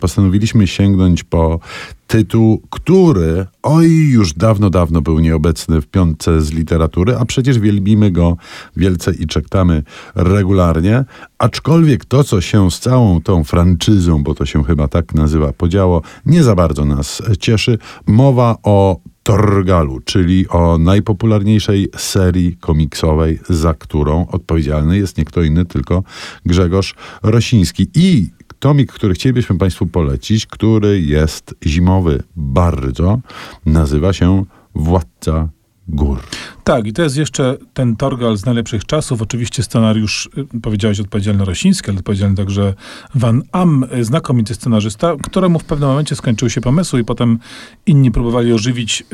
postanowiliśmy sięgnąć po tytuł, który oj już dawno, dawno był nieobecny w piątce z literatury, a przecież wielbimy go wielce i czekamy regularnie. Aczkolwiek to, co się z całą tą franczyzą, bo to się chyba tak nazywa, podziało, nie za bardzo nas cieszy. Mowa o Torgalu, czyli o najpopularniejszej serii komiksowej, za którą odpowiedzialny jest nie kto inny, tylko Grzegorz Rosiński. I tomik, który chcielibyśmy Państwu polecić, który jest zimowy bardzo, nazywa się Władca Gór. Tak, i to jest jeszcze ten Torgal z najlepszych czasów. Oczywiście scenariusz, y, powiedziałeś, odpowiedzialny Rosiński, ale odpowiedzialny także Van Am, y, znakomity scenarzysta, któremu w pewnym momencie skończyły się pomysły i potem inni próbowali ożywić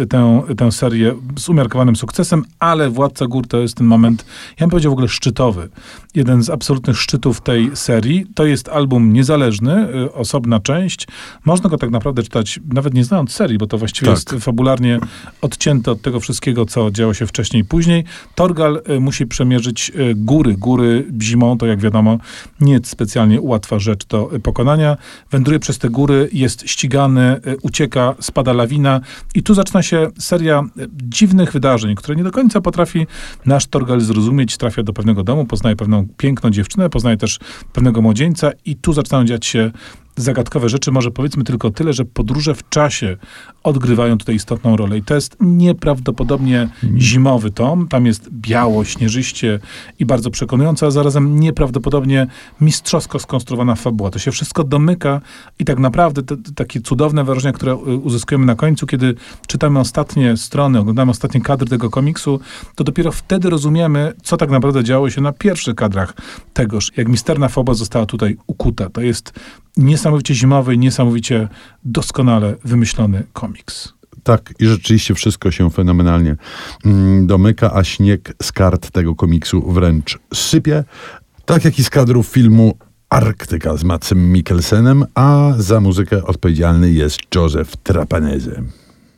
y, tę, tę serię z umiarkowanym sukcesem, ale Władca Gór to jest ten moment, ja bym powiedział w ogóle szczytowy. Jeden z absolutnych szczytów tej serii. To jest album niezależny, y, osobna część. Można go tak naprawdę czytać, nawet nie znając serii, bo to właściwie tak. jest fabularnie odcięte od tego wszystkiego, co działo się wcześniej później. Torgal y, musi przemierzyć y, góry. Góry zimą, to jak wiadomo, nie specjalnie łatwa rzecz do pokonania. Wędruje przez te góry, jest ścigany, ucieka, spada lawina i tu zaczyna się seria dziwnych wydarzeń, które nie do końca potrafi nasz Torgal zrozumieć. Trafia do pewnego domu, poznaje pewną piękną dziewczynę, poznaje też pewnego młodzieńca i tu zaczynają dziać się zagadkowe rzeczy. Może powiedzmy tylko tyle, że podróże w czasie odgrywają tutaj istotną rolę. I to jest nieprawdopodobnie zimowy tom. Tam jest biało, śnieżyście i bardzo przekonująco, a zarazem nieprawdopodobnie mistrzowsko skonstruowana fabuła. To się wszystko domyka i tak naprawdę te, te takie cudowne wrażenia, które y, uzyskujemy na końcu, kiedy czytamy ostatnie strony, oglądamy ostatnie kadry tego komiksu, to dopiero wtedy rozumiemy, co tak naprawdę działo się na pierwszych kadrach tegoż. Jak misterna fabuła została tutaj ukuta. To jest niesamowicie zimowy, niesamowicie doskonale wymyślony komiks. Tak, i rzeczywiście wszystko się fenomenalnie mm, domyka, a śnieg z kart tego komiksu wręcz sypie. Tak jak i z kadrów filmu Arktyka z Macem Mikkelsenem, a za muzykę odpowiedzialny jest Joseph Trapanese.